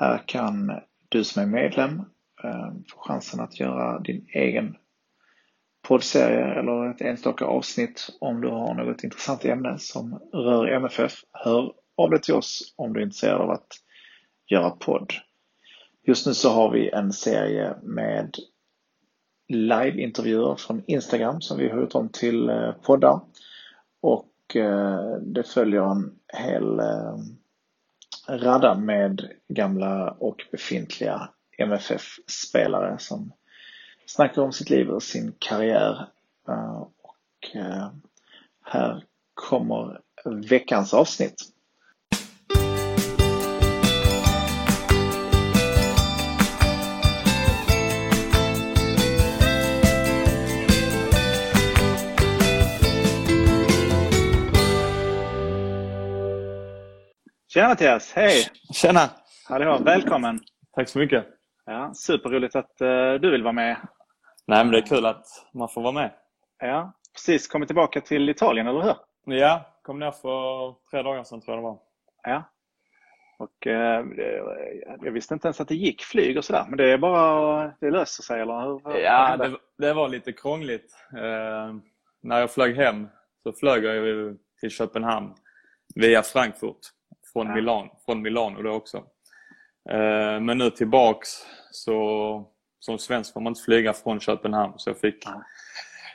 Här kan du som är medlem eh, få chansen att göra din egen poddserie eller ett enstaka avsnitt om du har något intressant ämne som rör MFF. Hör av dig till oss om du är intresserad av att göra podd. Just nu så har vi en serie med liveintervjuer från Instagram som vi har gjort om till eh, poddar. Och eh, det följer en hel radda med gamla och befintliga MFF-spelare som snackar om sitt liv och sin karriär. Eh, och eh, här kommer veckans avsnitt. Tjena Mattias, hej! Tjena! Hallå, välkommen! Tack så mycket. Ja, superroligt att eh, du vill vara med. Nej, men det är kul att man får vara med. Ja, precis kommit tillbaka till Italien, eller hur? Ja, kom ner för tre dagar sedan tror jag det var. Ja. Och det- jag visste inte ens att det gick flyg och sådär, men det är bara det löser sig, eller hur? Ja, det, det var lite krångligt. Eh, när jag flög hem så flög jag ju till Köpenhamn via Frankfurt från, Ja. Milan, från Milano då också. Eh, men nu tillbaks så som svensk får man inte flyga från Köpenhamn så jag fick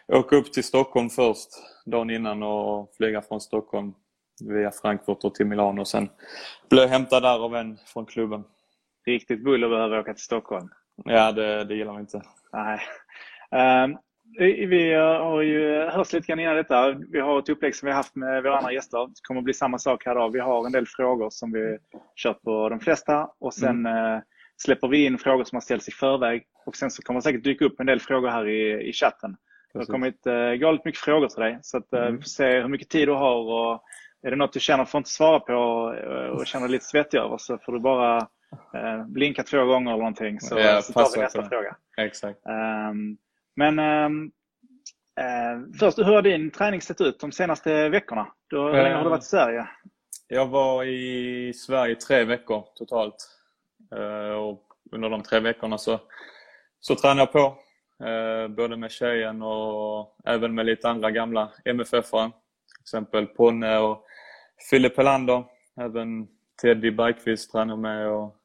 Ja. åka upp till Stockholm först dagen innan och flyga från Stockholm via Frankfurt och till Milano och sen blev jag hämtad där av en från klubben. Riktigt buller behöver åka till Stockholm. Ja, det, det gillar vi inte. Nej. Ehm, vi har ju hört lite grann innan detta. Vi har ett upplägg som vi har haft med våra andra gäster. Det kommer att bli samma sak här då. Vi har en del frågor som vi kört på de flesta och sen eh, släpper vi in frågor som har ställts i förväg och sen så kommer det säkert dyka upp en del frågor här i, i chatten. Det har Precis. kommit eh, galet mycket frågor till dig så att, eh, Mm. vi får se hur mycket tid du har och är det något du känner för att inte svara på eh, och känner dig lite svettig över så får du bara eh, blinka två gånger eller någonting så, Ja, så tar vi nästa fråga. Exakt. Ehm, men ehm, eh, först, hur har din träning sett ut de senaste veckorna? Du, hur länge har du varit i Sverige? Jag var i Sverige tre veckor totalt. Eh, och under de tre veckorna så, så tränade jag på. Eh, både med tjejen och även med lite andra gamla MFF-are. Till exempel Ponne och Filip Helander. Även Teddy Bergqvist tränade med. Och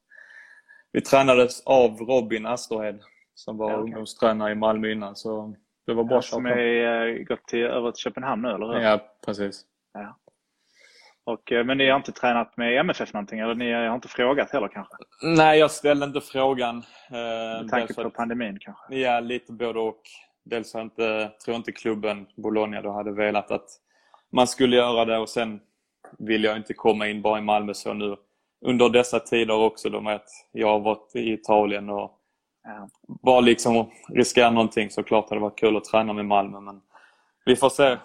vi tränades av Robin Asterhed som var Ja, okej. ungdomstränare i Malmö innan. Så det var bra Ja, som är eh, gått till, över till Köpenhamn nu, eller hur? Ja, precis. Och, eh, men ni har inte tränat med MFF någonting? Eller ni har inte frågat heller kanske? Nej, jag ställde inte frågan. eh, Med tanke på att- pandemin kanske? Ja, lite både och. Dels har jag inte, tror jag inte klubben Bologna då hade velat att man skulle göra det och sen vill jag inte komma in bara i Malmö så nu under dessa tider också då med att jag har varit i Italien och Ja. Bara liksom riskera någonting så klart hade det varit kul att träna med Malmö men vi får se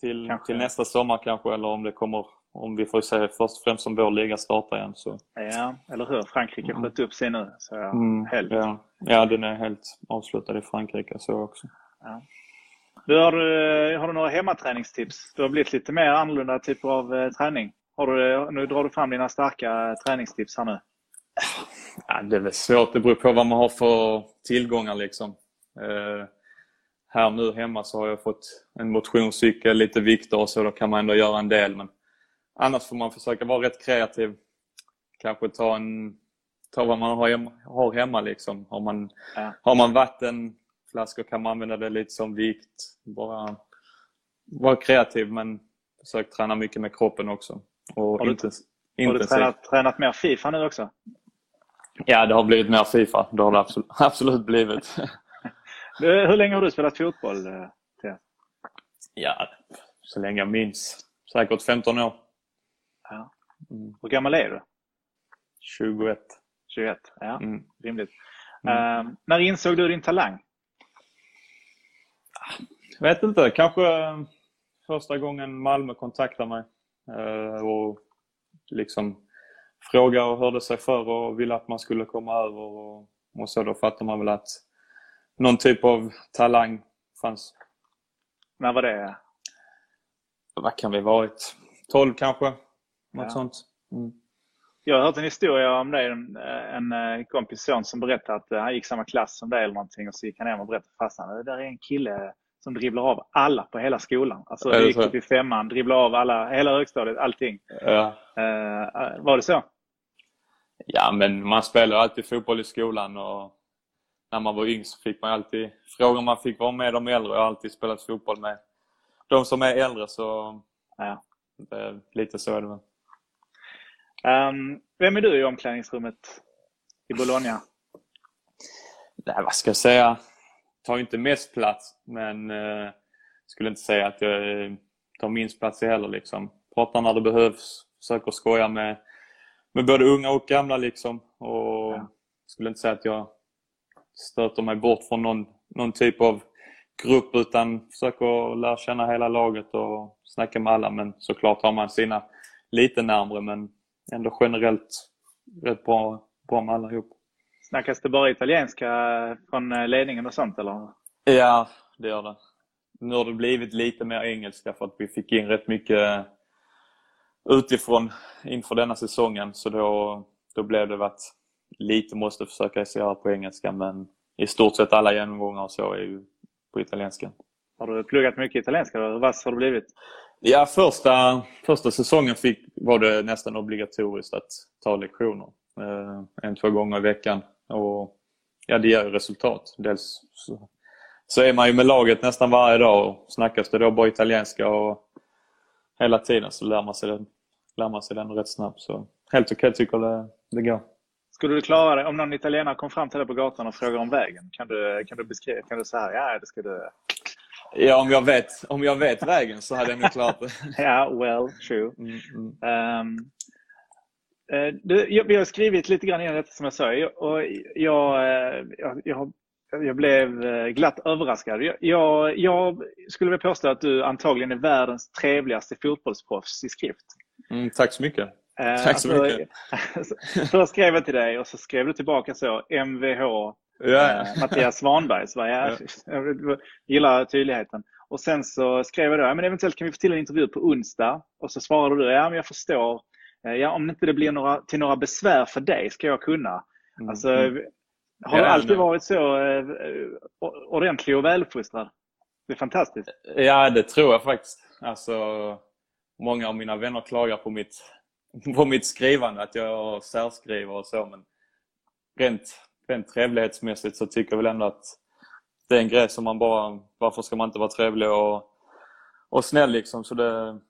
till, Kanske. till nästa sommar kanske eller om det kommer om vi får se först och främst om vår liga startar igen så ja, eller hur? Frankrike Mm. sköt upp sig nu. Så ja, mm, helt. ja, ja, den är helt avslutad i Frankrike så också. Du, har, har du några hemmaträningstips? Du har blivit lite mer annorlunda typer av eh, träning. Har du, nu drar du fram dina starka träningstips här nu. Ja, det är väl svårt. Det beror på vad man har för tillgångar. Liksom. Eh, här nu hemma så har jag fått en motionscykel, lite vikter och så. Då kan man ändå göra en del. Men annars får man försöka vara rätt kreativ. Kanske ta en ta vad man har hemma. Har hemma liksom. har, man, Ja. har man vattenflaskor kan man använda det lite som vikt. Bara vara kreativ men försök träna mycket med kroppen också. Och Har du- intens- Har du tränat, tränat mer Fifa nu också? Ja, det har blivit mer Fifa. Det har det absolut, absolut blivit. Hur länge har du spelat fotboll? eh, Theo? ja, så länge jag minns. Säkert 15 år. Ja. Hur gammal är du? 21. 21? Ja, Mm. rimligt. Mm. Eh, när insåg du din talang? Vet inte, kanske eh, första gången Malmö kontaktade mig eh, och liksom frågade och hörde sig för och ville att man skulle komma över och, och så då fattar man väl att någon typ av talang fanns. När var det? Vad kan vi varit? 12 kanske? Något Ja. sånt. Mm. Jag har hört en historia om. En, en eh, kompis son som berättade att eh, han gick samma klass som dig eller någonting och så gick han hem och berättade för farsan. Det där är en kille som dribblar av alla på hela skolan. Alltså det gick upp i femman, dribblar av alla, hela högstadiet, allting. Ja. Eh, var det så? Ja, men man spelar alltid fotboll i skolan och när man var yngst fick man alltid frågor man fick vara med de äldre. Jag har alltid spelat fotboll med de som är äldre så Ja. lite så är det väl. Ehm, vem är du i omklädningsrummet i Bologna? Nej, vad ska jag säga? Tar inte mest plats men eh, skulle inte säga att jag eh, tar minst plats heller liksom. Pratar när det behövs, försöker skoja med, med både unga och gamla liksom. Och Ja. skulle inte säga att jag stöter mig bort från någon, någon typ av grupp utan försöker lära känna hela laget och snacka med alla. Men såklart har man sina lite närmre men ändå generellt rätt bra, bra med allihop. Snackas det bara italienska från eh, ledningen och sånt eller? Ja, det gör det. Nu har det blivit lite mer engelska för att vi fick in rätt mycket utifrån inför denna säsongen. Så då, då blev det att lite måste försöka göra på engelska men i stort sett alla genomgångar och så är ju på italienska. Har du pluggat mycket italienska? Hur vass har du blivit? Ja, första, första säsongen fick, var det nästan obligatoriskt att ta lektioner. Eh, en, två gånger i veckan. Och ja, det ger ju resultat. Dels så, så är man ju med laget nästan varje dag och snackas det då bara italienska och hela tiden så lär man sig den, lär man sig den rätt snabbt. Så helt okej tycker jag det, det går. Skulle du klara det om någon italienare kom fram till dig på gatan och frågade om vägen? Kan du, kan du beskriva? Kan du säga ja, det ska du... Ja, om jag vet, om jag vet vägen så hade jag nog klarat det. Ja, well, true. Mm, mm. Jag, vi har skrivit lite grann innan detta som jag sa. Jag, och jag, eh, jag, jag, jag blev eh, glatt överraskad. Jag, jag, skulle vilja påstå att du antagligen är världens trevligaste fotbollsproffs i skrift. Mm, tack så mycket. Eh, Tack så mycket. Först skrev jag till dig och så skrev du tillbaka så MVH Ja, eh, Mattias Svanberg. Så var jag, jag gillar tydligheten. Och sen så skrev jag då, ja, men eventuellt kan vi få till en intervju på onsdag. Och så svarade du, ja men jag förstår. Eh, Ja, om inte det blir några, till några besvär för dig ska jag kunna. Mm, Alltså, mm. har du alltid varit så eh, ordentlig och väluppfostrad? Det är fantastiskt. Ja, det tror jag faktiskt. Alltså, många av mina vänner klagar på mitt, på mitt skrivande, att jag särskriver och så. Men rent, rent trevlighetsmässigt så tycker jag väl ändå att det är en grej som man bara... Varför ska man inte vara trevlig och, och snäll liksom? Så det,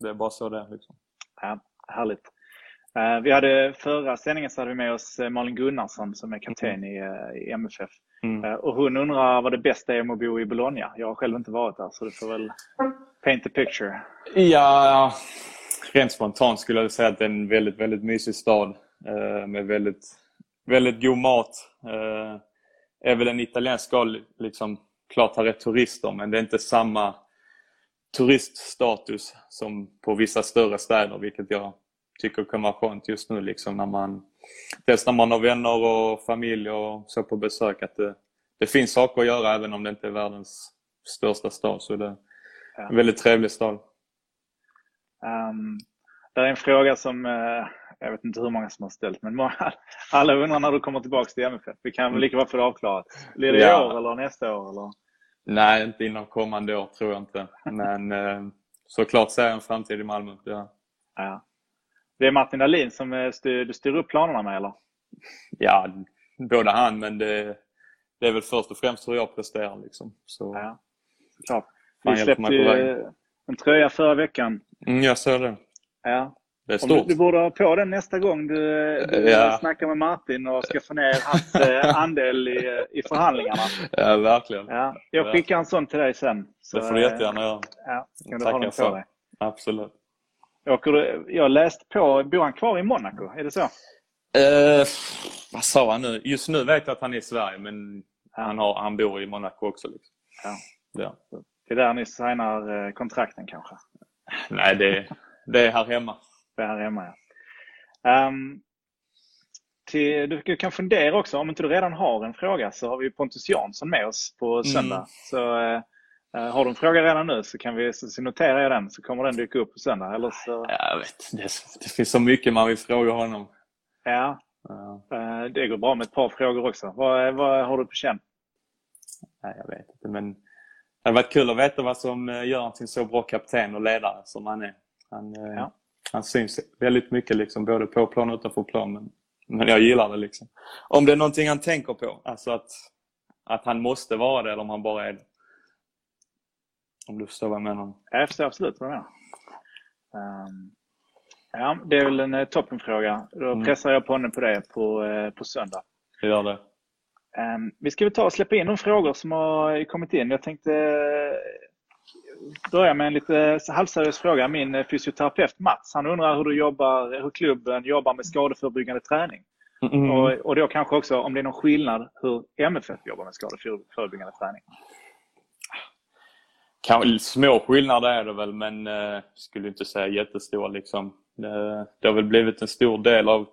det är bara så det är. Liksom. Ja, härligt. Eh, Vi hade förra sändningen så hade vi med oss eh, Malin Gunnarsson som är kapten i, eh, i MFF. Mm. Och hon undrar vad det bästa är med att bo i Bologna. Jag har själv inte varit där så du får väl paint the picture. Ja, rent spontant skulle jag säga att det är en väldigt, väldigt mysig stad med väldigt, väldigt god mat. Eh, är väl en italiensk stad, liksom, klart har rätt turister men det är inte samma turiststatus som på vissa större städer vilket jag tycker kan vara skönt just nu. Liksom, när man, dels när man har vänner och familj och så på besök att det, det finns saker att göra även om det inte är världens största stad. Så det är en väldigt trevlig stad. Um, det är en fråga som eh, jag vet inte hur många som har ställt men många, alla undrar när du kommer tillbaka till MFF. Vi kan väl lika bra få det avklarat. Blir det i Ja. år eller nästa år? Eller? Nej, inte inom kommande år tror jag inte. Men eh, såklart ser jag en framtid i Malmö. Ja. Ja. Det är Martin Dahlin som eh, styr, du styr upp planerna med eller? ja, både han men det, det är väl först och främst hur jag presterar liksom. Så, Ja, såklart. Vi släppte ju en tröja förra veckan. mm, jag såg det. Ja. Det är Om du, stort. du borde ha på den nästa gång du, du Ja. snackar med Martin och ska få ner hans eh, andel i, i förhandlingarna. Ja, verkligen. Ja. Jag Ja. skickar en sån till dig sen. Så, Det får du eh, jättegärna göra. Ja, kan du ha den på dig. Absolut. Åker du, jag läste på, bor han kvar i Monaco? Är det så? Eh, vad sa han nu? Just nu vet jag att han är i Sverige men han, har, han bor i Monaco också. Liksom. Ja. Ja. Det är där ni signar eh, kontrakten kanske? Nej, det, det är här hemma. Är här hemma. Ehm, till, du kan fundera också, om inte du redan har en fråga så har vi Pontus Jansson med oss på söndag. Mm. Så eh, har du en fråga redan nu så kan vi så, noterar jag den så kommer den dyka upp på söndag. Eller så, Jag vet, det, det finns så mycket man vill fråga honom. ja, eh, det går bra med ett par frågor också. Vad, vad har du på känn? nej, jag vet inte, men det hade varit kul att veta vad som gör honom till en så bra kapten och ledare som han är. Han, Ja. Han syns väldigt mycket liksom, både på plan och utanför plan. Men, men jag gillar det. liksom. Om det är någonting han tänker på, alltså att, att han måste vara det eller om han bara är det. Om du förstår vad jag menar. Jag förstår absolut vad du menar. Ehm, ja, det är väl en eh, toppenfråga. Då Mm. pressar jag på honom på det på, eh, på söndag. Jag gör det. Ehm, vi ska väl ta och släppa in de frågor som har kommit in. Jag tänkte eh, börja med en lite halvseriös fråga. Min eh, fysioterapeut Mats, han undrar hur, du jobbar, hur klubben jobbar med skadeförebyggande träning. Mm. Och, och då kanske också om det är någon skillnad hur MFF jobbar med skadeförebyggande träning. Kan, små skillnader är det väl, men eh, skulle inte säga jättestora. Liksom. Det, det har väl blivit en stor del av,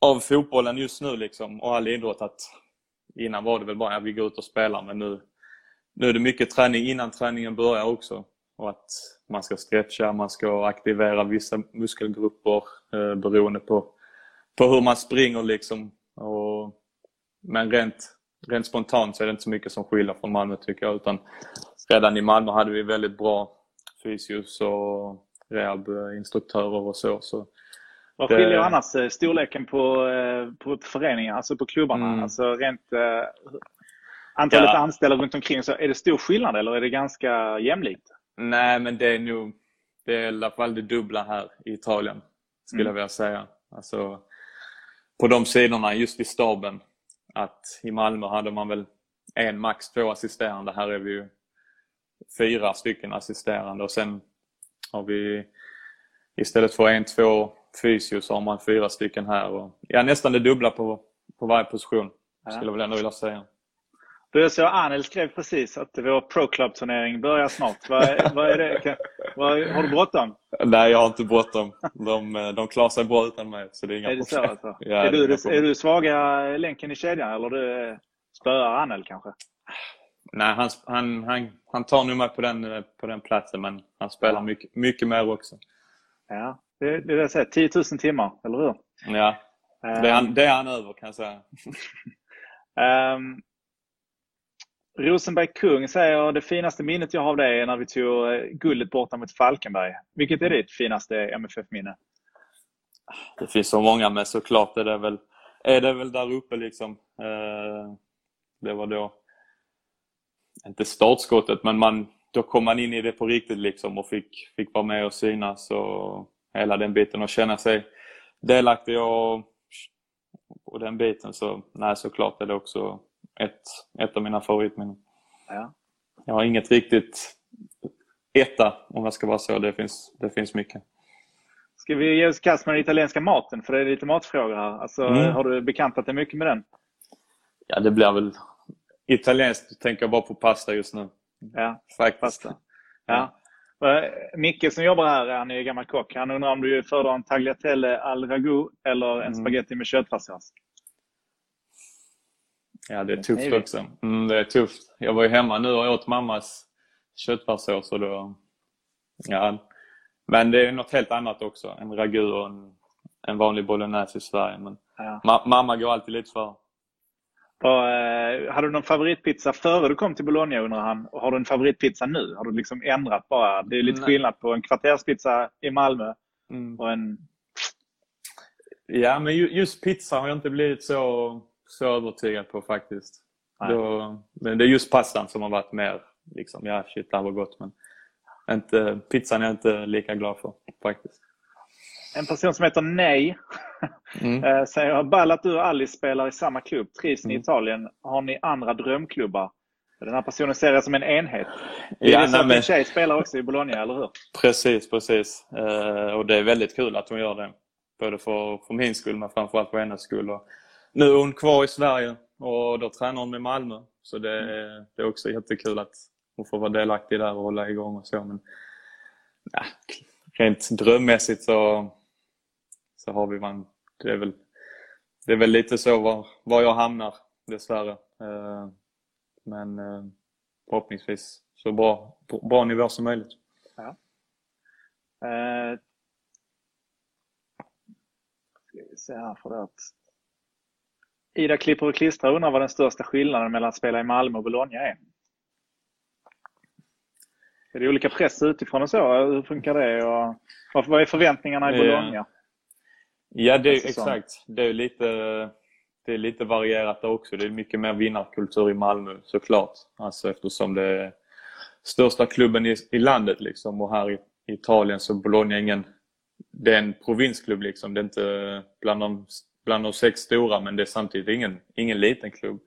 av fotbollen just nu liksom, och all idrott. Att innan var det väl bara att vi går ut och spelar, men nu, nu är det mycket träning innan träningen börjar också. Och att man ska stretcha, man ska aktivera vissa muskelgrupper eh, beroende på, på hur man springer. Liksom. Och, men rent, rent spontant så är det inte så mycket som skiljer från Malmö tycker jag. Utan redan i Malmö hade vi väldigt bra fysios och rehabinstruktörer och så. så Vad Det- skiljer annars eh, storleken på, eh, på föreningar, alltså på klubbarna? Mm. Alltså rent eh, antalet Ja. anställda runt omkring. Så är det stor skillnad eller är det ganska jämlikt? Nej, men det är nog det är i alla fall det dubbla här i Italien, skulle Mm. jag vilja säga. Alltså, på de sidorna, just i staben. Att i Malmö hade man väl en, max två assisterande. Här är vi ju fyra stycken assisterande och sen har vi istället för en, två fysio så har man fyra stycken här. Och, ja, nästan det dubbla på, på varje position, Ja. skulle jag väl ändå vilja säga. Du, så Anel skrev precis att vår Pro Club-turnering börjar snart. Vad, är- vad är det? Kan- Vad, har du bråttom? Nej, jag har inte bråttom. De, de klarar sig bra utan mig, så det är inga Är problem. alltså? Ja, är, du, är du svaga länken i kedjan eller du spöar Anel kanske? Nej, han, han, han, han tar nog mig på den, på den platsen, men han spelar mycket, mycket mer också. Ja, det, det är det jag säger. 10 000 timmar, eller hur? Ja, det är, han, det är han över kan jag säga. Um, Rosenberg Kung säger det finaste minnet jag har av dig är när vi tog eh, guldet borta mot Falkenberg. Vilket är ditt finaste MFF-minne? Det finns så många, men såklart är det väl, är det väl där uppe liksom. Eh, det var då, inte startskottet, men man, då kom man in i det på riktigt liksom och fick, fick vara med och synas och hela den biten och känna sig delaktig och, och den biten. Så nej, såklart är det också ett, ett av mina favoritminnen. Ja. Jag har inget riktigt etta om jag ska vara så. Det finns, det finns mycket. Ska vi ge oss kast med den italienska maten? För det är lite matfrågor här. Alltså, Mm. Har du bekantat dig mycket med den? Ja, det blir väl italienskt. Tänker jag bara på pasta just nu. Ja, Faktiskt. pasta. Ja. Eh, Micke som jobbar här, han är gammal kock. Han undrar om du föredrar en tagliatelle al ragu eller en Mm. spaghetti med köttfärssås? Ja, det är tufft också. Mm, det är tufft. Jag var ju hemma nu och åt mammas köttfärssås och då... Ja. Men det är något helt annat också. En ragu och en, en vanlig bolognese i Sverige. Men Ja. ma- mamma går alltid lite för. Vad, eh, hade du någon favoritpizza före du kom till Bologna undrar han? Och har du en favoritpizza nu? Har du liksom ändrat bara? Det är lite Nej. skillnad på en kvarterspizza i Malmö Mm. och en... Ja, men just pizza har jag inte blivit så, så övertygad på faktiskt. Då, men det är just pastan som har varit mer liksom, ja shit det här var gott men inte, pizzan är jag inte lika glad för faktiskt. En person som heter Nej mm. Eh, säger ball att du och Alice spelar i samma klubb. Trivs ni mm. i Italien? Har ni andra drömklubbar? Den här personen ser det som en enhet. Det är ja, så att din tjej spelar också i Bologna, eller hur? Precis, precis. Uh, och det är väldigt kul att hon gör det. Både för, för min skull men framförallt för hennes skull. Och nu är hon kvar i Sverige och då tränar hon med Malmö. Så det, mm. det är också jättekul att hon får vara delaktig där och hålla igång och så. Men ja, rent drömmässigt så, så har vi man, det är väl, det är väl lite så var, var jag hamnar dessvärre. Uh, men eh, förhoppningsvis så bra, bra nivå som möjligt. Ja. Eh, ska vi se här för det Ida klipper och klistrar undrar vad den största skillnaden mellan att spela i Malmö och Bologna är. Är det olika press utifrån och så? Hur funkar det? Och vad är förväntningarna i Bologna? Ja, det är, exakt. Det är lite det är lite varierat där också. Det är mycket mer vinnarkultur i Malmö såklart. Alltså eftersom det är största klubben i, i landet liksom. Och här i, Italien så Bologna ingen... Det är en provinsklubb liksom. Det är inte bland de, bland de sex stora men det är samtidigt ingen, ingen liten klubb.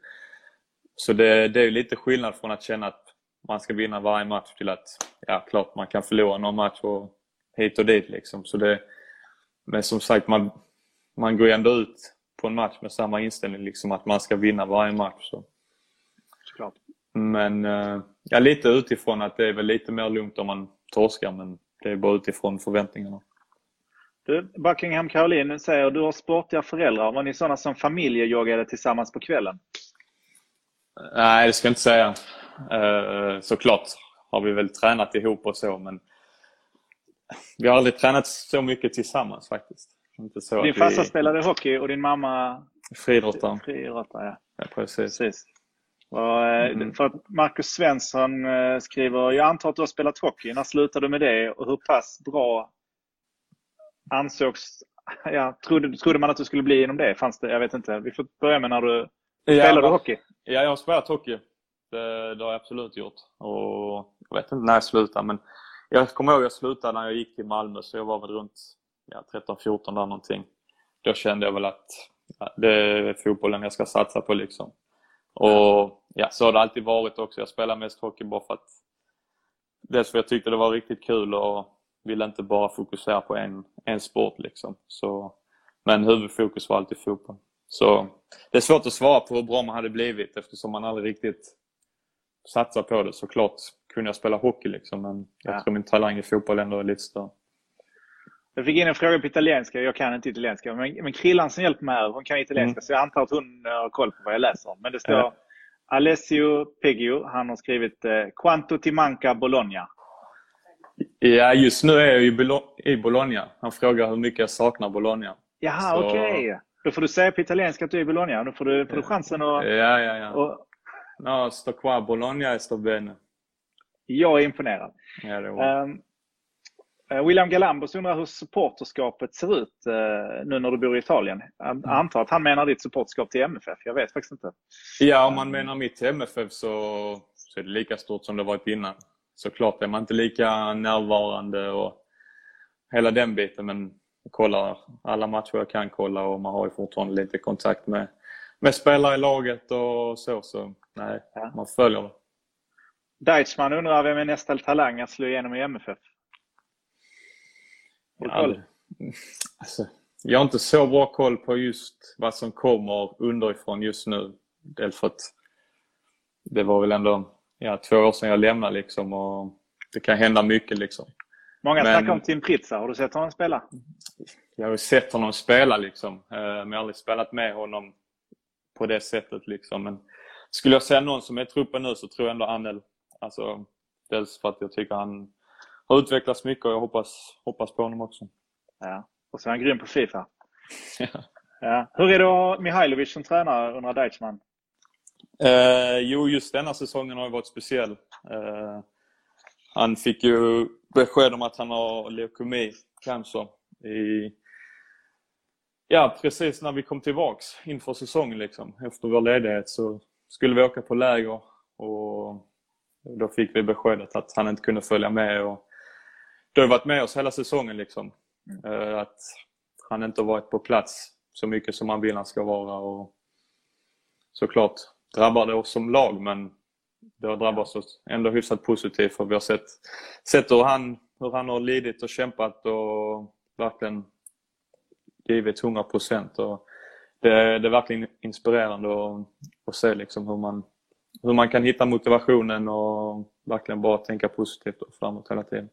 Så det, det är lite skillnad från att känna att man ska vinna varje match till att, ja klart man kan förlora någon match och hit och dit liksom. Så det, men som sagt, man, man går ändå ut på en match med samma inställning, liksom att man ska vinna varje match. Så. Såklart. Men eh, ja, lite utifrån att det är väl lite mer lugnt om man torskar, men det är bara utifrån förväntningarna. Du, Buckingham Caroline säger du har sportiga föräldrar. Var ni sådana som familjejoggade tillsammans på kvällen? Nej, det ska jag inte säga. Eh, såklart har vi väl tränat ihop och så, men vi har aldrig tränat så mycket tillsammans faktiskt. Inte så din farsa vi... spelade hockey och din mamma friidrottare. Friidrottare, ja. ja. Precis. precis. Och, eh, mm. För Marcus Svensson eh, skriver, jag antar att du har spelat hockey. När slutade du med det och hur pass bra ansågs, ja, trodde, trodde man att du skulle bli inom det? Fanns det? Jag vet inte. Vi får börja med när du ja, spelade var, hockey. Ja, jag har spelat hockey. Det, det, har jag absolut gjort. Och jag vet inte när jag slutade men jag kommer ihåg att jag slutade när jag gick till Malmö så jag var väl runt ja, 13-14 där någonting. Då kände jag väl att ja, det är fotbollen jag ska satsa på liksom. Och ja, så har det alltid varit också. Jag spelar mest hockey bara för att dels för att jag tyckte det var riktigt kul och ville inte bara fokusera på en, en sport liksom. Så, men huvudfokus var alltid fotboll. Så det är svårt att svara på hur bra man hade blivit eftersom man aldrig riktigt satsar på det. Såklart kunde jag spela hockey liksom men jag ja. tror min talang i fotboll ändå är lite större. Jag fick in en fråga på italienska. Jag kan inte italienska. Men, men Krillan som hjälper mig här, hon kan italienska. Mm. Så jag antar att hon har koll på vad jag läser. Men det står ja. Alessio Peggio. Han har skrivit eh, Quanto ti manca Bologna? Ja, just nu är jag i Bologna. Han frågar hur mycket jag saknar Bologna. Jaha, okej. Okay. Då får du säga på italienska att du är i Bologna. Då får du, får du chansen att... Ja, ja, ja. Och... No, sto qua Bologna e sto bene. Jag är imponerad. Ja, det var. Um, Eh, William Galambos undrar hur supporterskapet ser ut eh, nu när du bor i Italien. Jag mm. antar att han menar ditt supporterskap till MFF. Jag vet faktiskt inte. Ja, om man menar mitt till MFF så, så är det lika stort som det varit innan. Såklart är man inte lika närvarande och hela den biten men jag kollar alla matcher jag kan kolla och man har ju fortfarande lite kontakt med, med spelare i laget och så. Så nej, ja. man följer det. Deichmann undrar vem är nästa talang att slå igenom i MFF? Ja, alltså, jag har inte så bra koll på just vad som kommer underifrån just nu. Dels för att det var väl ändå ja, två år sedan jag lämnade liksom och det kan hända mycket liksom. Många men, snackar om Tim Pritsa. Har du sett honom spela? Jag har sett honom spela liksom, eh, men jag har aldrig spelat med honom på det sättet liksom. Men skulle jag säga någon som är i truppen nu så tror jag ändå Anel. Alltså, dels för att jag tycker han har utvecklats mycket och jag hoppas, hoppas på honom också. Ja, och så är han grym på Fifa. ja. ja. Hur är det att ha Mihailovic som tränare undrar Deichmann? Eh, jo, just denna säsongen har ju varit speciell. Eh, han fick ju besked om att han har leukemi, cancer, i, Ja, precis när vi kom tillbaks inför säsongen liksom, efter vår ledighet så skulle vi åka på läger och då fick vi beskedet att han inte kunde följa med. Och det har varit med oss hela säsongen liksom. Mm. Att han inte har varit på plats så mycket som man vill han ska vara. Och såklart drabbar det oss som lag men det har drabbat oss ändå hyfsat positivt för vi har sett, sett hur, han, hur han har lidit och kämpat och verkligen givit 100 procent. Det, det är verkligen inspirerande att, att se liksom hur, man, hur man kan hitta motivationen och verkligen bara tänka positivt och framåt hela tiden.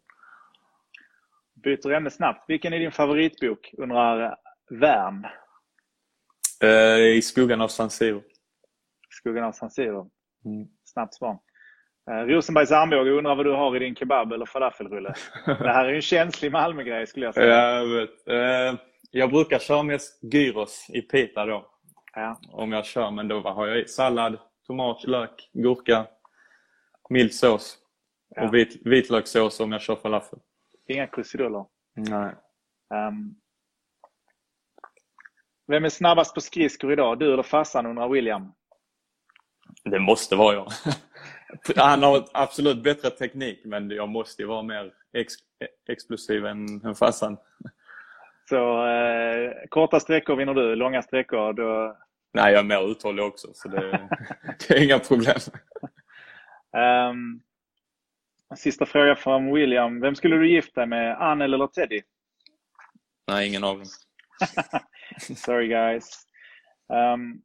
Byter ämne snabbt. Vilken är din favoritbok? undrar Värn. Eh, I skuggan av San Siro. Skuggan av San Siro. Mm. Snabbt svar. Eh, Rosenbergs armbåge undrar vad du har i din kebab eller falafelrulle. Det här är ju en känslig Malmögrej skulle jag säga. Ja, jag vet. Eh, jag brukar köra mest gyros i pita då. Ja. Om jag kör, men då har jag i sallad, tomat, lök, gurka, mild sås ja. och vit, vitlökssås om jag kör falafel. Inga krusiduller? Nej. Um, vem är snabbast på skridskor idag? Du eller farsan undrar William. Det måste vara jag. Han har absolut bättre teknik men jag måste ju vara mer ex explosiv än, än farsan. Så eh, korta sträckor vinner du, långa sträckor då... Nej, jag är mer uthållig också så det, det är inga problem. Um, sista fråga från William. Vem skulle du gifta dig med, Ann eller Teddy? Nej, ingen av dem. Sorry guys. Um,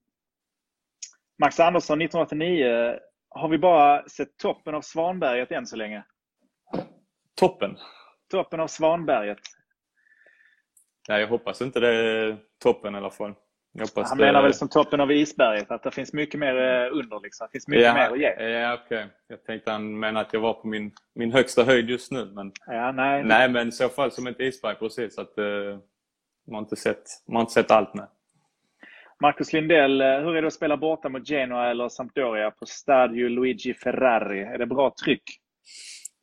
Max Andersson 1989. Har vi bara sett toppen av Svanberget än så länge? Toppen? Toppen av Svanberget. Nej, jag hoppas inte det är toppen i alla fall. Han menar det... väl som toppen av isberget, att det finns mycket mer eh, under. Liksom. Det finns mycket ja, mer att ge. Ja. Okay. Jag tänkte han menar att jag var på min, min högsta höjd just nu. Men... Ja, nej. nej, men i så fall som ett isberg precis. Att, uh, man, har inte sett, man har inte sett allt med. Marcus Lindell, eh, hur är det att spela borta mot Genoa eller Sampdoria på Stadio Luigi Ferrari? Är det bra tryck?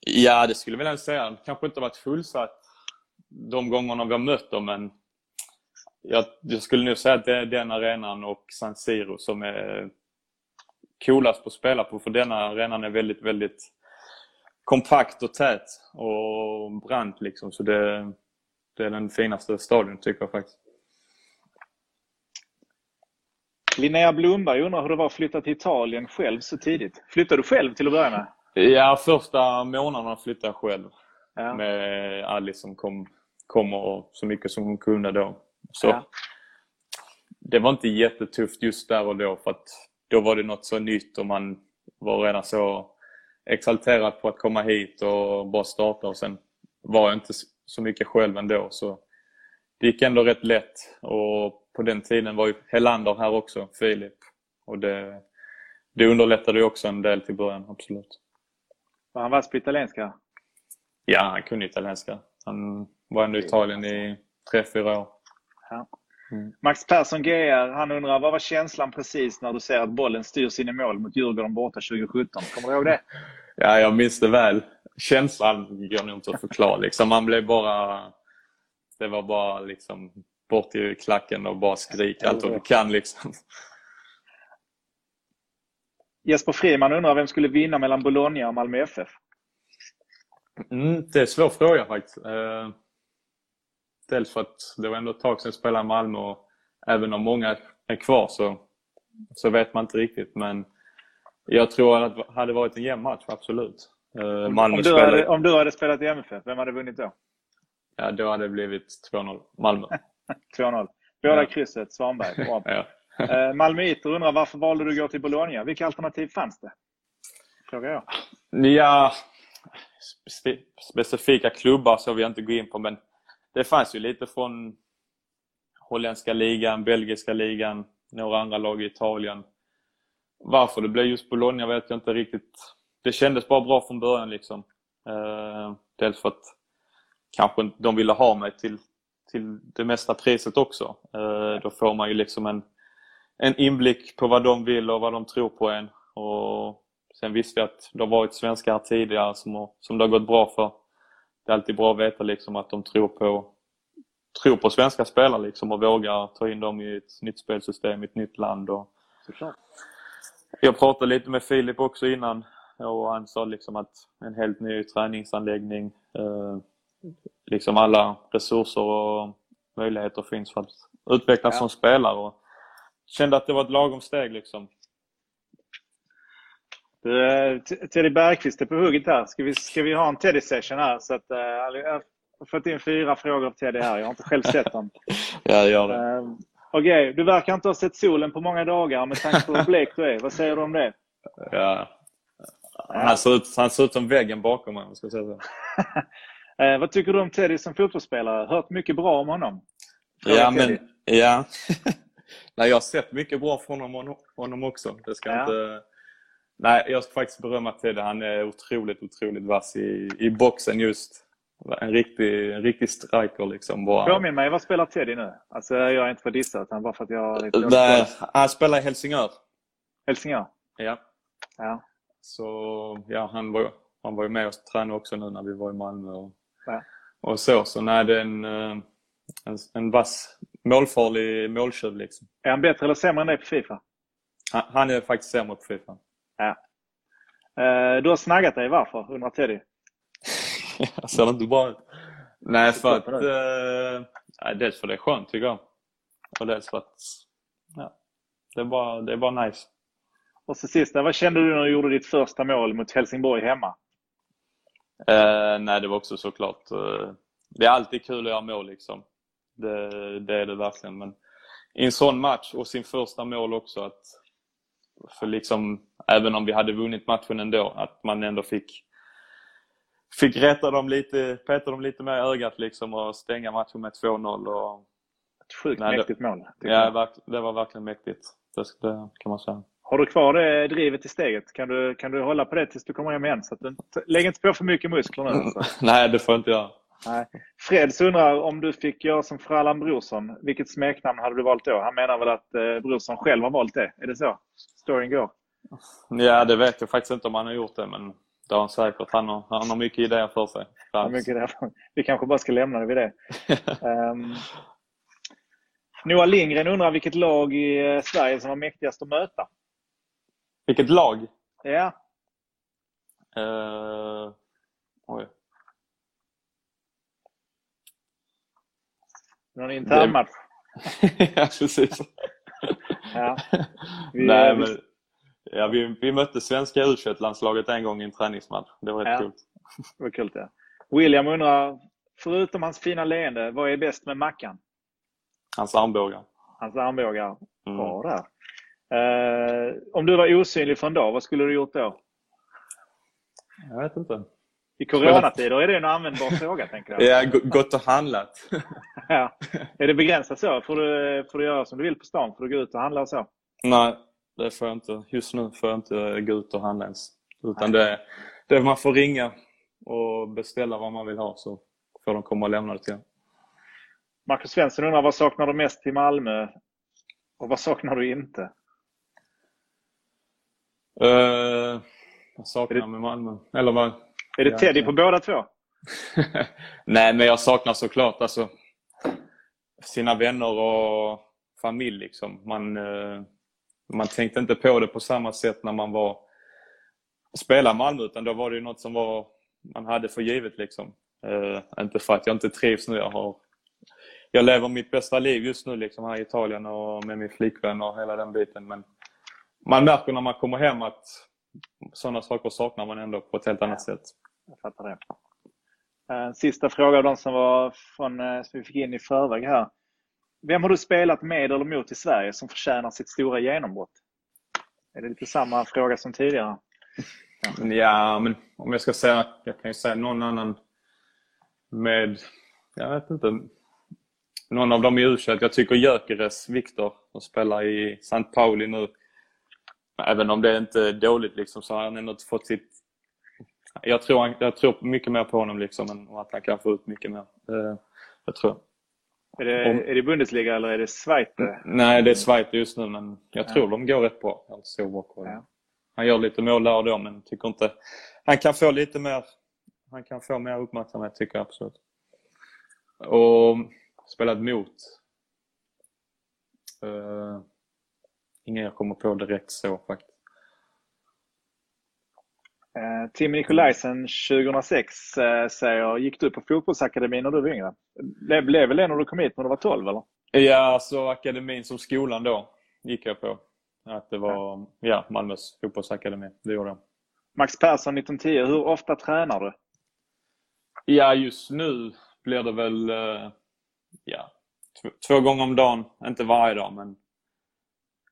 Ja, det skulle jag vilja säga. Det kanske inte varit fullsatt de gångerna vi har mött dem, men jag, jag, skulle nog säga att det är den arenan och San Siro som är coolast att spela på, för denna arenan är väldigt, väldigt kompakt och tät och brant liksom. Så det, det är den finaste stadion tycker jag faktiskt. Linnea Blomberg undrar hur det var att flytta till Italien själv så tidigt. Flyttade du själv till att börja med? Ja, första månaderna flyttade jag själv. Ja. Med Alice som kom kommer så mycket som hon kunde då. Så ja. Det var inte jättetufft just där och då för att då var det något så nytt och man var redan så exalterad på att komma hit och bara starta och sen var jag inte så mycket själv ändå. Så det gick ändå rätt lätt och på den tiden var ju Helander här också, Filip. Och det, det underlättade ju också en del till början, absolut. Var han vass på italienska? Ja, han kunde italienska. Han var ändå i Italien i tre, fyra år. Ja. Mm. Max Persson GR, han undrar vad var känslan precis när du ser att bollen styrs in i mål mot Djurgården borta 2017? Kommer du ihåg det? Ja, jag minns det väl. Känslan går nog inte att förklara. Liksom. Man blev bara... Det var bara liksom bort i klacken och bara skrika allt vad du kan. Liksom. Jesper Friman undrar vem skulle vinna mellan Bologna och Malmö FF? Mm, det är en svår fråga faktiskt. Eh, dels för att det var ändå ett tag sedan jag spelade i Malmö och även om många är kvar så, så vet man inte riktigt. Men jag tror att det hade varit en jämn match, absolut. Eh, Malmö om, du hade, om du hade spelat i MFF, vem hade vunnit då? Ja, då hade det blivit 2-0 Malmö. 2-0. Båda ja. krysset, Svanberg. Bra. ja. Eh, Malmöiter undrar varför valde du att gå till Bologna? Vilka alternativ fanns det? Frågar jag. Ja, spe specifika klubbar så vill jag inte gå in på men det fanns ju lite från holländska ligan, belgiska ligan, några andra lag i Italien. Varför det blev just Bologna vet jag inte riktigt. Det kändes bara bra från början liksom. Eh, dels för att kanske de ville ha mig till, till det mesta priset också. Eh, då får man ju liksom en, en inblick på vad de vill och vad de tror på en. Och Sen visste jag att det har varit svenskar här tidigare som, har, som det har gått bra för. Det är alltid bra att veta liksom att de tror på, tror på svenska spelare liksom och vågar ta in dem i ett nytt spelsystem, i ett nytt land. Och Såklart. jag pratade lite med Filip också innan och han sa liksom att en helt ny träningsanläggning, eh, liksom alla resurser och möjligheter finns för att utvecklas Ja. som spelare. Och kände att det var ett lagom steg liksom. Du, eh, Teddy Bergqvist är på hugget här. Ska vi, ska vi ha en Teddy-session här? Så att, eh, jag har fått in fyra frågor av Teddy här. Jag har inte själv sett dem. Ja, gör det. Eh, Okej, du verkar inte ha sett solen på många dagar med tanke på hur blek du är. Vad säger du om det? Ja. Han, ser ut, han ser ut som väggen bakom mig om jag ska säga så. Eh, vad tycker du om Teddy som fotbollsspelare? Hört mycket bra om honom. Fråga Ja, Teddy. men ja. Nej, jag har sett mycket bra från honom, honom också. Det ska Ja. inte... Nej, jag ska faktiskt berömma Teddy. Han är otroligt, otroligt vass i, i boxen just. En riktig, en riktig striker liksom. Bara. Påminn mig, vad spelar Teddy nu? Alltså, jag är inte för dissa, utan bara för att jag lite Nej, han spelar i Helsingör. Helsingör. Ja. Ja. Så ja, han var, han var ju med och tränade också nu när vi var i Malmö. Och, Ja. och så. Så nej, det är en, eh, en, en vass, målfarlig måltjuv liksom. Är han bättre eller sämre än dig på Fifa? Han, han är faktiskt sämre på Fifa. Eh, du har snaggat dig, varför? Undrar Teddy. Ser inte bra ut? Nej, för att... Eh, nej, dels för det är skönt tycker jag. Och dels för att... Ja, det, är bara, det är bara nice. Och så sista, vad kände du när du gjorde ditt första mål mot Helsingborg hemma? Eh, nej, det var också såklart... Eh, det är alltid kul att göra mål liksom. Det, det är det verkligen. Men i en sån match och sin första mål också att... För liksom, även om vi hade vunnit matchen ändå, att man ändå fick Fick rätta dem lite, peta dem lite mer i ögat liksom och stänga matchen med 2-0. Och, Ett sjukt Nej, mäktigt mål. ja, det var verkligen mäktigt. Det, det kan man säga. Har du kvar det drivet i steget? Kan du, kan du hålla på det tills du kommer hem igen? Så att du, inte- lägg inte på för mycket muskler nu. Nej, det får jag inte göra. Nej. Freds undrar om du fick göra som Frallan Brorsson. Vilket smeknamn hade du valt då? Han menar väl att eh, Brorsson själv har valt det? Är det så? Storyn går. Ja, det vet jag faktiskt inte om han har gjort det, men det har han säkert. Han har, han har mycket idéer för sig. Ja, mycket därför. Vi kanske bara ska lämna det vid det. Um, Noah Lindgren undrar vilket lag i eh, Sverige som var mäktigast att möta? Vilket lag? Ja, Uh, oj. någon intern match. ja, precis. Ja. Vi, Nej, vi- men, ja, vi, vi mötte svenska u landslaget en gång i en träningsmatch. Det var rätt Ja. coolt. Det var kul det. William undrar, förutom hans fina leende, vad är bäst med Mackan? Hans armbågar. Hans armbågar. Mm. Bra där. Eh, om du var osynlig för en dag, vad skulle du gjort då? Jag vet inte. I coronatider är det en användbar fråga, tänker jag. Ja, gått och handlat. Ja. Är det begränsat så? Får du, får du göra som du vill på stan? Får du gå ut och handla och så? Nej, det får jag inte. Just nu får jag inte gå ut och handla ens. Utan det, det man får ringa och beställa vad man vill ha så får de komma och lämna det till en. Marcus Svensson undrar, vad saknar du mest i Malmö? Och vad saknar du inte? Uh, jag saknar det- med Malmö. Eller vad? Är det Teddy på båda två? Nej, men jag saknar såklart alltså sina vänner och familj. Liksom. Man, eh, man tänkte inte på det på samma sätt när man var spelade i Malmö, utan då var det ju något som var, man hade för givet. Liksom. Eh, inte för att jag inte trivs nu. Jag, har, jag lever mitt bästa liv just nu liksom, här i Italien och med min flickvän och hela den biten. Men man märker när man kommer hem att sådana saker saknar man ändå på ett helt annat sätt. Jag fattar det. Eh, Sista fråga av de som var från, eh, som vi fick in i förväg här. Vem har du spelat med eller mot i Sverige som förtjänar sitt stora genombrott? Är det lite samma fråga som tidigare? Ja, men om jag ska säga, jag kan ju säga någon annan med, jag vet inte, någon av dem i u Jag tycker Gyökeres, Viktor, som spelar i St. Pauli nu, även om det inte är dåligt liksom, så har han ändå fått sitt... Jag tror, han, jag tror mycket mer på honom liksom, än att han kan få ut mycket mer. Det, tror jag. Är det, Om- är det Bundesliga eller är det Schweiz? Nej, det är Schweiz just nu, men jag tror de går rätt bra. Jag har inte så bra koll. Ja. Han gör lite mål där och då, men tycker inte... Han kan få lite mer... Han kan få mer uppmärksamhet, tycker jag absolut. Och spelat mot. Uh, ingen jag kommer på direkt så faktiskt. Eh, Tim Nikolajsen 2006 eh, säger, gick du på fotbollsakademin när du var yngre? Det blev väl det när du kom hit när du var 12 eller? Ja, alltså akademin som skolan då gick jag på. Att det var ja, Malmös fotbollsakademi. Det gjorde jag. Max Persson 1910, hur ofta tränar du? Ja, just nu blir det väl eh, ja, två gånger om dagen. Inte varje dag, men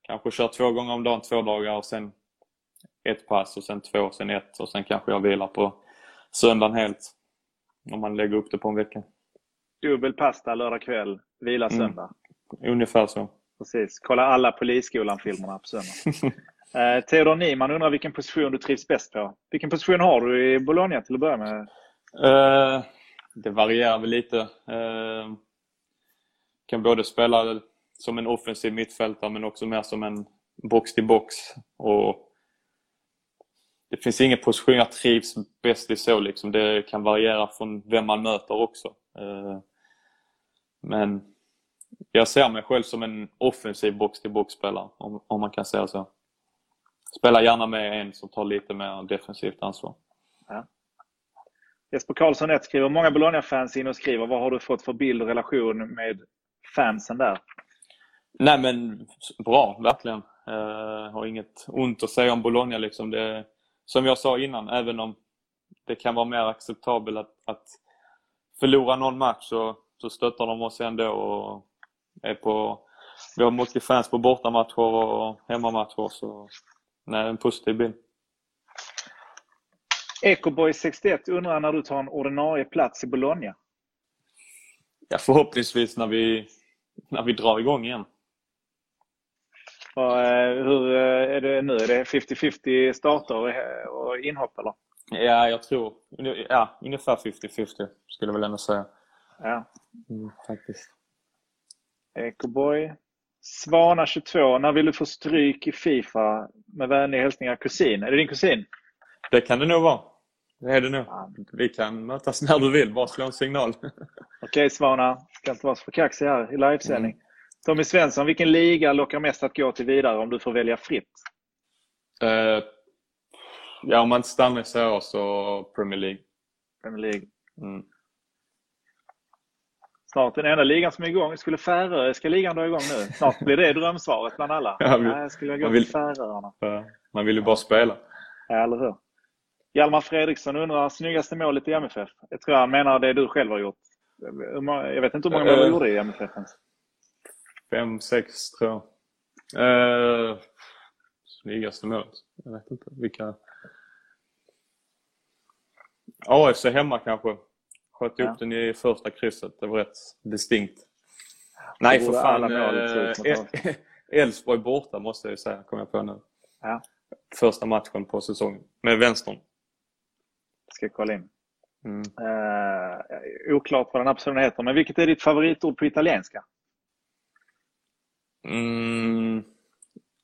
kanske kör två gånger om dagen två dagar och sen ett pass och sen två, sen ett och sen kanske jag vilar på söndagen helt. Om man lägger upp det på en vecka. Dubbel pasta lördag kväll, vila mm. söndag. Mm. Ungefär så. Precis. Kolla alla Polisskolan-filmerna på söndag. eh, Theodor Niemann undrar vilken position du trivs bäst på. Vilken position har du i Bologna till att börja med? Eh, det varierar väl lite. Eh, kan både spela som en offensiv mittfältare men också mer som en box till box. Och det finns ingen position jag trivs bäst i så. Liksom. Det kan variera från vem man möter också. Eh, men jag ser mig själv som en offensiv box-till-box-spelare, om, om man kan säga så. Spelar gärna med en som tar lite mer defensivt ansvar. Ja. Jesper Karlsson 1 skriver, många Bologna-fans in och skriver, vad har du fått för bild och relation med fansen där? Nej men bra, verkligen. Uh, har inget ont att säga om Bologna. Liksom. Det, som jag sa innan, även om det kan vara mer acceptabelt att, att förlora någon match så, så stöttar de oss ändå och är på... Vi har mycket fans på bortamatcher och hemmamatcher så nej, en positiv bild. Ecoboy61 undrar när du tar en ordinarie plats i Bologna? Ja, förhoppningsvis när vi, när vi drar igång igen. Och, eh, hur eh, är det nu? Är det 50-50 starter och inhopp eller? Ja, jag tror ja, ungefär 50-50 skulle jag väl ändå säga. Ja. Mm, faktiskt. Ecoboy. Svana22. När vill du få stryk i Fifa? Med vänliga hälsningar kusin. Är det din kusin? Det kan det nog vara. Det är det nog. Vi kan mötas när du vill. Bara slå en signal. Okej okay, Svana. Ska inte vara så kaxig här i livesändning. Mm. Tommy Svensson, vilken liga lockar mest att gå till vidare om du får välja fritt? Uh, ja, om man inte stannar i så så Premier League. Premier League. Mm. Snart den enda ligan som är igång. Skulle Färöiska ligan dra igång nu? Snart blir det drömsvaret bland alla. Ja, vi, Nej, skulle jag gå vill, till Färöarna. Man vill ju bara spela. Ja, eller hur? Hjalmar Fredriksson undrar snyggaste målet i MFF. Jag tror han menar det du själv har gjort. Jag vet inte hur många mål du uh, gjorde i MFF ens. Fem, sex tror jag. Uh, snyggaste målet? Jag vet inte. Vilka? AFC hemma kanske. Sköt ja. upp den i första krysset. Det var rätt distinkt. Nej, för fan. Eh, Elfsborg borta måste jag ju säga, kommer jag på nu. Ja. Första matchen på säsongen. Med vänstern. Ska kolla in. Mm. Uh, oklart vad den här personen heter, men vilket är ditt favoritord på italienska? Mm,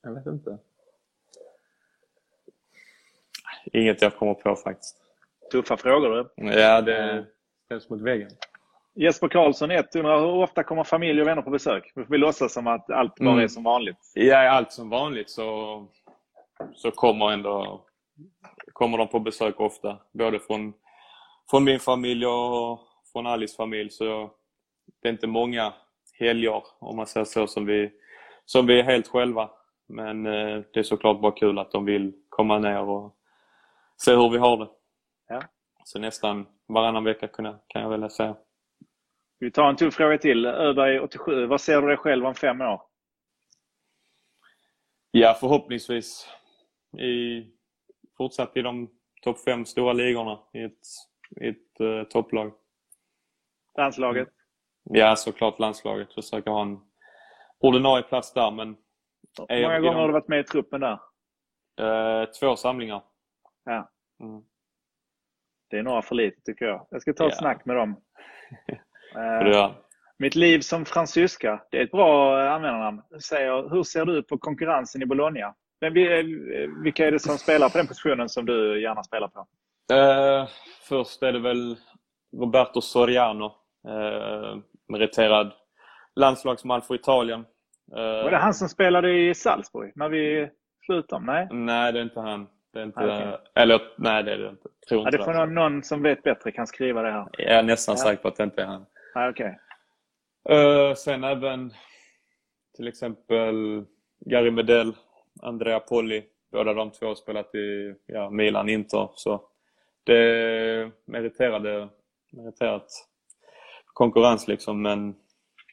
jag vet inte. Inget jag kommer på faktiskt. Tuffa frågor du. Ja, det ställs mot väggen. Jesper Karlsson 1 undrar hur ofta kommer familj och vänner på besök? Vi får låtsas som att allt bara mm. är som vanligt. Ja, allt som vanligt så, så kommer ändå kommer de på besök ofta. Både från, från min familj och från Alice familj. Så det är inte många helger, om man säger så, som vi, som vi är helt själva. Men eh, det är såklart bara kul att de vill komma ner och se hur vi har det. Ja. Så nästan varannan vecka kan jag väl säga. Vi tar en tuff fråga till. Öberg 87. Vad ser du dig själv om fem år? Ja, förhoppningsvis i, fortsatt i de topp fem stora ligorna i ett, i ett uh, topplag. Landslaget? Ja, såklart landslaget. Försöka ha en ordinarie plats där. Men Hur många gånger har du varit med i truppen där? Uh, två samlingar. Ja. Mm. Det är några för lite tycker jag. Jag ska ta ett ja. snack med dem. uh, mitt liv som fransyska. Det är ett bra användarnamn. Säger, hur ser du på konkurrensen i Bologna? Men vilka är det som spelar på den positionen som du gärna spelar på? Uh, först är det väl Roberto Soriano. Uh, meriterad landslagsman för Italien. Var det han som spelade i Salzburg när vi slutade? Nej? Nej, det är inte han. Det är inte, okej. Eller nej, det är det inte. Tror Ja, inte det får någon, någon som vet bättre kan skriva det här. Jag är nästan Ja. säker på att det inte är han. Nej, okej. Eh, sen även till exempel Gary Medell, Andrea Polli. Båda de två har spelat i ja, Milan, Inter. Så det är meriterade, meriterat konkurrens liksom. Men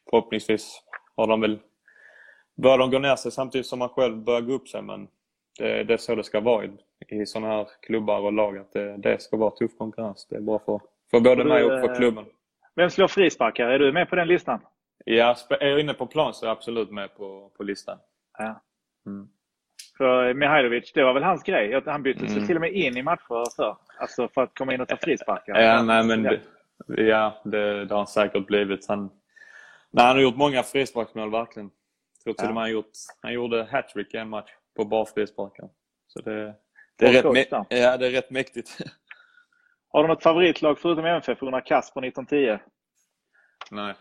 förhoppningsvis har de väl börjar de gå ner sig samtidigt som man själv börjar gå upp sig. Men det, det är så det ska vara i, i sådana här klubbar och lag. Att det, det ska vara tuff konkurrens. Det är bra för, för både Du, mig och för eh, klubben. Vem slår frisparkar? Är du med på den listan? Ja, är jag inne på plan så är jag absolut med på, på listan. Ja. Mm. För Mihailovic, det var väl hans grej? Han byttes Mm. till och med in i matcher för, alltså för att komma in och ta frisparkar. Ja, nej men Ja. det, ja, det, det har han säkert blivit. Han, nej, han har gjort många frisparksmål verkligen. Tror till och med han, gjort, han gjorde hattrick i en match på bara frisparkar. Så det, det, är rätt, coach mä- där. ja, det är rätt mäktigt. Har du något favoritlag förutom MFF under Kasper 1910? nej.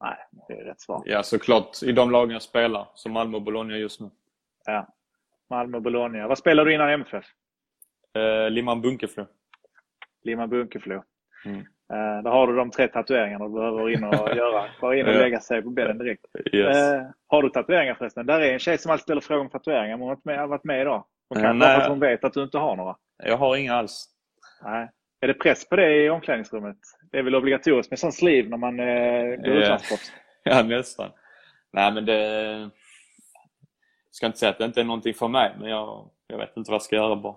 Nej, det är rätt svar. Ja, såklart i de lagen jag spelar, som Malmö och Bologna just nu. Ja. Malmö, Bologna. Vad spelade du innan MFF? Eh, Limhamn Bunkeflo. Lima Bunkeflo. Mm. Eh, där har du de tre tatueringarna du behöver in och göra. Bara in och lägga sig på bädden direkt. Yes. Eh, har du tatueringar förresten? Där är en tjej som alltid ställer frågor om tatueringar. men Hon har varit med, varit med idag. Hon kan Eh, nej. för att hon vet att du inte har några. Jag har inga alls. Nej. Är det press på det i omklädningsrummet? Det är väl obligatoriskt med sån sleeve när man eh, går Ja. utlandsproffs? Ja, nästan. Nej, men det... Jag ska inte säga att det inte är någonting för mig, men jag, jag vet inte vad jag ska göra bara.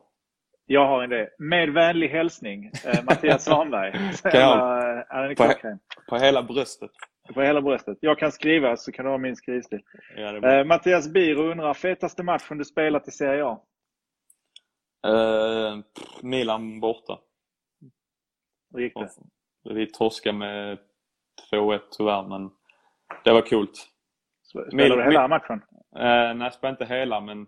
Jag har en idé. Med vänlig hälsning, eh, Mattias Svanberg. Är På- klockren. På hela bröstet. På hela bröstet. Jag kan skriva så kan du ha min skrivstil. Ja. Eh, Mattias Biro undrar, fetaste matchen du spelat i Serie A? Eh, Milan borta. Hur gick det? Vi torskade med 2-1 tyvärr, men det var coolt. Spelade du hela matchen? Eh, nej, jag spelade inte hela, men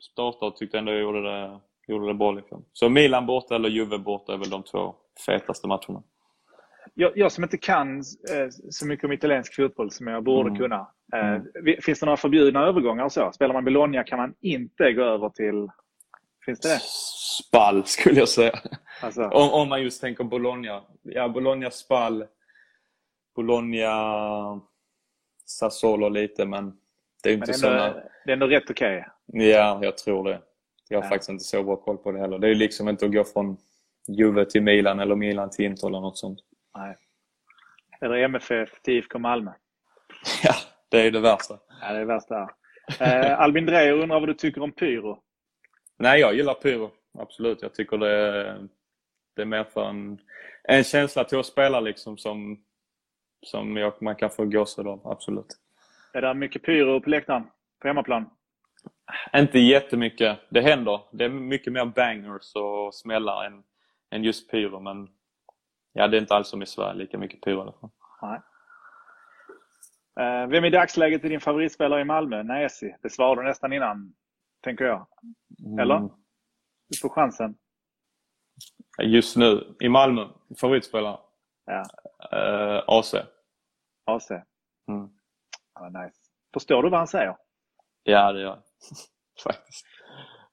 startade och tyckte ändå jag gjorde det, gjorde det bra. Liksom. Så Milan borta eller Juve borta är väl de två fetaste matcherna. Jag, jag som inte kan eh, så mycket om italiensk fotboll som jag borde Mm. kunna. Eh, Mm. Finns det några förbjudna övergångar och så? Spelar man Bologna kan man inte gå över till... Finns det det? Spall skulle jag säga. Alltså, Om, om man just tänker Bologna. Ja, Bologna Spall. Bologna Sassuolo lite, men det är men inte det är ändå, det är ändå rätt okej. Ja, jag tror det. Jag har Ja. faktiskt inte så bra koll på det heller. Det är liksom inte att gå från Juve till Milan eller Milan till Inter eller något sånt. Nej. Eller MFF till IFK Malmö. Ja, det är det värsta. Ja, det är det värsta. Eh, Albin Dreyer undrar vad du tycker om pyro. Nej, jag gillar pyro. Absolut. Jag tycker det är, det är mer för en, en känsla till att spela liksom som, som jag, man kan få gåshud av. Absolut. Är det mycket pyro på läktaren? På hemmaplan? Inte jättemycket. Det händer. Det är mycket mer bangers och smällar än, än just pyro. Men ja, det är inte alls som i Sverige, lika mycket pyro i alla fall. Nej. Eh, vem i dagsläget är din favoritspelare i Malmö? Näsi. Det svarade du nästan innan, tänker jag. Eller? Mm. Du får chansen. Just nu, i Malmö, favoritspelare? Ja. Eh, AC. AC. Mm. Ja, nice. Förstår du vad han säger? Ja, det gör jag. Faktiskt.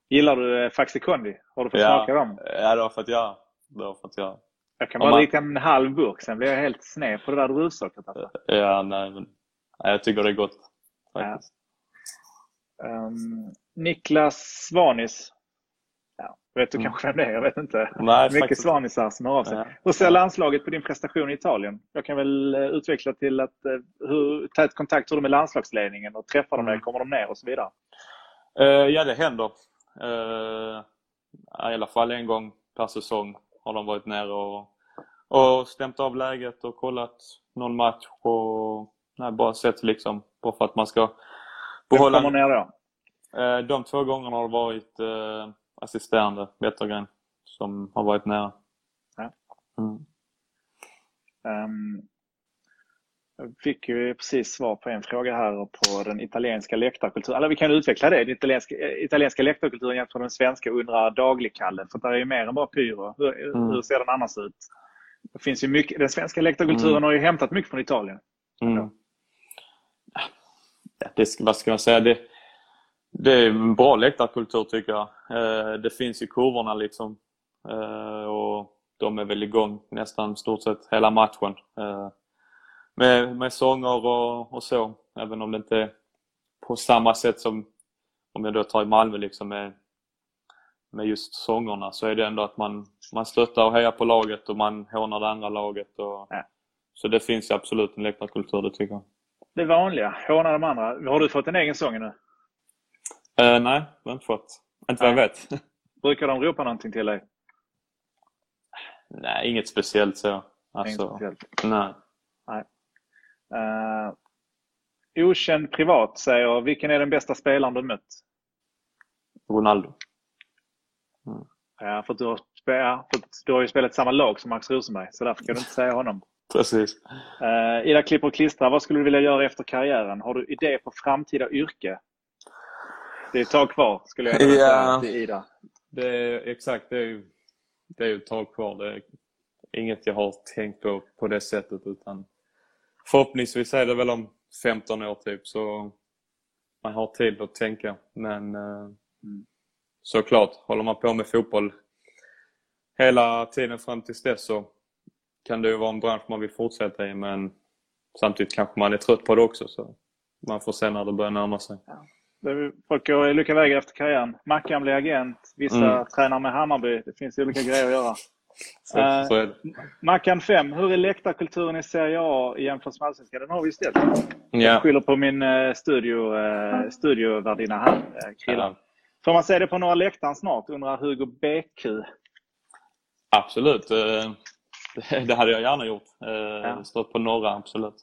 Gillar du eh, Faxi Kondi? Har du fått Ja. smaka dem? Ja, det har fått göra. Det har fått göra. Jag kan bara man- dricka en halv burk, sen blir jag helt sned på det där druvsockret. Alltså. Ja, nej, men jag tycker det är gott. Faktiskt. Um, Niklas Svanis. Ja, vet du Mm. kanske vem det är? Jag vet inte. Nej, Mycket faktiskt. Svanisar som hör av sig. Ja. Hur ser landslaget på din prestation i Italien? Jag kan väl eh, utveckla till att eh, hur tät kontakt har du med landslagsledningen och träffar de dig? Mm. Kommer de ner och så vidare? Eh, ja, det händer. Eh, I alla fall en gång per säsong har de varit nere och, och stämt av läget och kollat någon match och nej, bara sett liksom bara för att man ska Vem behålla... kommer ner då? Eh, de två gångerna har det varit eh, assisterande Wettergren som har varit nära. Ja. Mm. Ehm, jag fick ju precis svar på en fråga här på den italienska läktarkulturen. Eller vi kan utveckla det. Den italienska, eh, italienska läktarkulturen jämfört med den svenska undrar daglig-Kalle. För det är ju mer än bara pyro. Hur, Mm. hur ser den annars ut? Det finns ju mycket, den svenska läktarkulturen Mm. har ju hämtat mycket från Italien. Mm. ja, det, vad ska man säga? Det, det är en bra läktarkultur tycker jag. Eh, det finns i kurvorna liksom. Eh, och de är väl igång nästan stort sett hela matchen. Med, med sånger och, och så. Även om det inte är på samma sätt som om jag då tar i Malmö liksom med, med just sångerna så är det ändå att man, man stöttar och hejar på laget och man hånar det andra laget. Och, Ja. Så det finns ju absolut en läktarkultur, det tycker jag. Det vanliga, håna de andra. Har du fått en egen sång nu? Eh, nej, jag har inte fått. Inte vad jag vet. Brukar de ropa någonting till dig? nej, inget speciellt så. Inget Alltså, speciellt. nej. Uh, okänd privat säger, vilken är den bästa spelaren du mött? Ronaldo. Ja, för att du har, för att du har ju spelat samma lag som Max Rosenberg, så därför kan du inte säga honom. Precis. Uh, Ida klipper och klistrar, vad skulle du vilja göra efter karriären? Har du idé på framtida yrke? Det är ett tag kvar, skulle jag vilja säga till Ida. Det är, exakt, det är ju det är ju ett tag kvar. Det är inget jag har tänkt på på det sättet utan förhoppningsvis är det väl om 15 år typ så man har tid att tänka. Men eh, såklart, håller man på med fotboll hela tiden fram tills dess så kan det ju vara en bransch man vill fortsätta i men samtidigt kanske man är trött på det också så man får se när det börjar närma sig. Är- Folk går olika vägar efter karriären. Mackan blir agent, vissa Mm. tränar med Hammarby. Det finns olika grejer att göra. Så, Eh, så är det. Mackan 5, hur är läktarkulturen i Serie A i jämförelse med Allsvenskan? Den har vi ställt. Ja. Jag skyller på min eh, studio, eh, studiovärdinna här, eh. Ja. Får man se det på några läktaren snart, undrar Hugo BQ. Absolut. eh, Det hade jag gärna gjort. Eh, Ja. Stått på norra, absolut.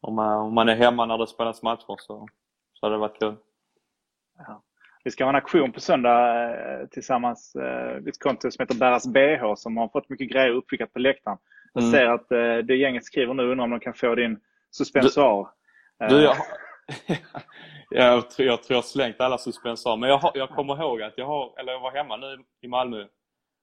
Om man, om man är hemma när det spelas matcher så, så hade det varit kul. Vi ska ha en aktion på söndag eh, tillsammans. Eh, ett konto som heter Bäras BH som har fått mycket grejer uppskickat på läktaren. Jag Mm. ser att eh, det gänget skriver nu undrar om de kan få din suspensoar. Eh, Du, jag, jag, tror, jag tror jag slängt alla suspensorer. Men jag, jag kommer ihåg att jag, har, eller jag var hemma nu i Malmö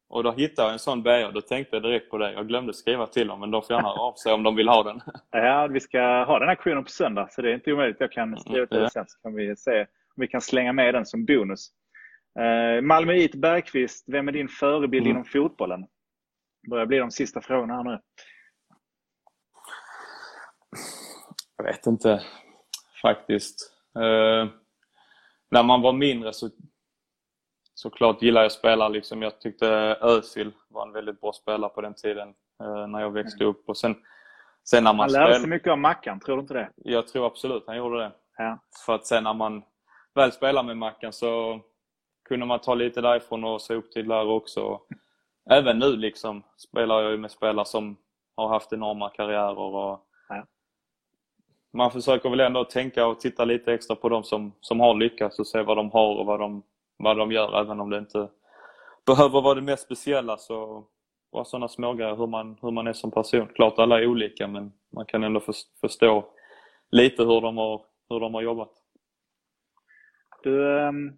och då hittade jag en sån BH. Då tänkte jag direkt på det. Jag glömde skriva till dem men de får gärna höra av sig om de vill ha den. Ja, vi ska ha den aktionen på söndag så det är inte omöjligt. Jag kan skriva till Ja. det sen så kan vi se vi kan slänga med den som bonus. Eh, Malmöit Bergqvist, vem är din förebild Mm. inom fotbollen? börjar bli de sista frågorna här nu. Jag vet inte faktiskt. Eh, när man var mindre så såklart gillar jag spelare. Liksom. Jag tyckte Özil var en väldigt bra spelare på den tiden eh, när jag växte upp. Och sen, sen när man Han lärde sig spel... mycket av Mackan, tror du inte det? Jag tror absolut han gjorde det. Ja. För att sen när man väl spelade med Mackan så kunde man ta lite därifrån och se upp till där också. Även nu liksom spelar jag ju med spelare som har haft enorma karriärer. Och Ja. Man försöker väl ändå tänka och titta lite extra på de som, som har lyckats och se vad de har och vad de, vad de gör även om det inte behöver vara det mest speciella. Så bara sådana smågrejer hur man, hur man är som person. Klart alla är olika men man kan ändå förs- förstå lite hur de har, hur de har jobbat. Du, ehm,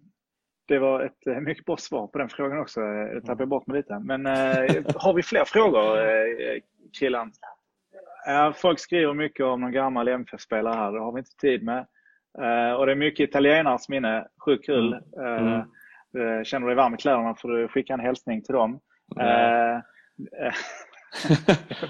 det var ett eh, mycket bra svar på den frågan också. Eh, Det tappade jag bort mig lite. Men eh, har vi fler frågor, killen? Folk skriver mycket om någon gammal MFF-spelare här. Det har vi inte tid med. Och det är mycket italienarnas minne. Sjukt kul. Mm. Eh, känner du dig varm i kläderna får du skicka en hälsning till dem. Eh,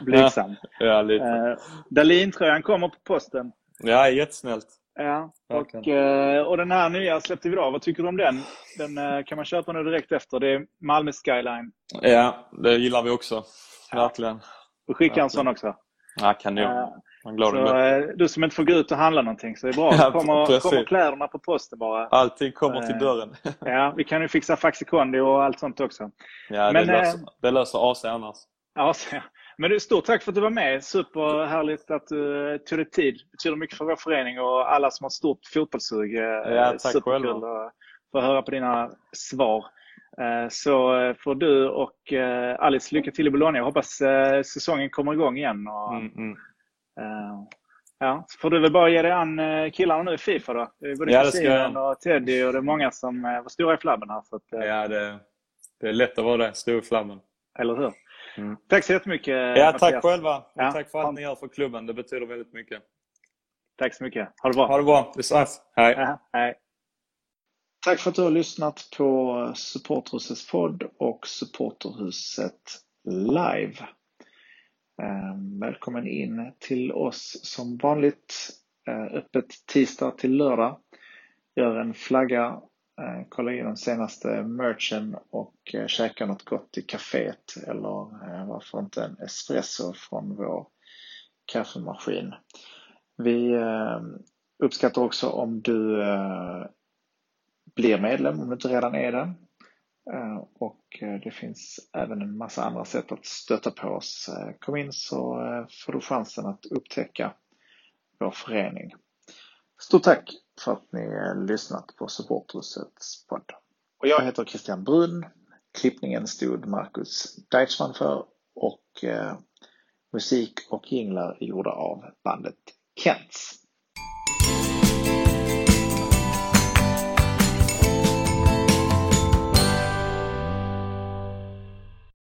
Blygsam. Ja, lite. Dahlin-tröjan kommer på posten. Ja, jättesnällt. Ja, och, eh, och den här nya släppte vi idag. Vad tycker du om den? Den eh, kan man köpa nu direkt efter. Det är Malmö Skyline. Ja, det gillar vi också. Verkligen. Och skicka en sån också. Ja, kanon. Eh, Så, du som inte får gå ut och handla någonting så det är bra. Ja, kommer, kommer kläderna på posten bara. Allting kommer till dörren. Ja, vi kan ju fixa Faxikondi och allt sånt också. Ja, Men, det, löser, det löser AC annars. Så, men du, stort tack för att du var med. Superhärligt att du eh, tog dig tid. Det betyder mycket för vår förening och alla som har stort fotbollssug. Eh, Ja, tack Superkul själva. att få höra på dina svar. Eh, Så får du och Alice lycka till i Bologna. Jag hoppas säsongen kommer igång igen. Och, Mm, mm. Ja, så får du väl bara ge dig an killarna nu i Fifa då. Det är både Ja, jag. och Teddy och det är många som var stora i flabben här. Så att, Ja, det, det är lätt att vara det. Stor i flammen. Eller hur? Mm. Tack så jättemycket Ja, tack Mattias. själva. Och Ja, tack för allt ni gör för klubben. Det betyder väldigt mycket. Tack så mycket. Ha det bra. Ha det bra. Vi ses. Hej. Ja, hej. Tack för att du har lyssnat på Supporterhusets podd och Supporterhuset live. Ehm, välkommen in till oss som vanligt. Eh, öppet tisdag till lördag. Gör en flagga, Eh, kolla in den senaste merchen och eh, käka något gott i kaféet eller eh, varför inte en espresso från vår kaffemaskin. Vi uppskattar också om du blir medlem om du inte redan är det. Och det finns även en massa andra sätt att stötta på oss. Kom in så får du chansen att upptäcka vår förening. Stort tack för att ni lyssnat på Supporthusets podd. Och jag heter Christian Brunn. Klippningen stod Marcus Deichmann för och musik och jinglar är gjorda av bandet Kents.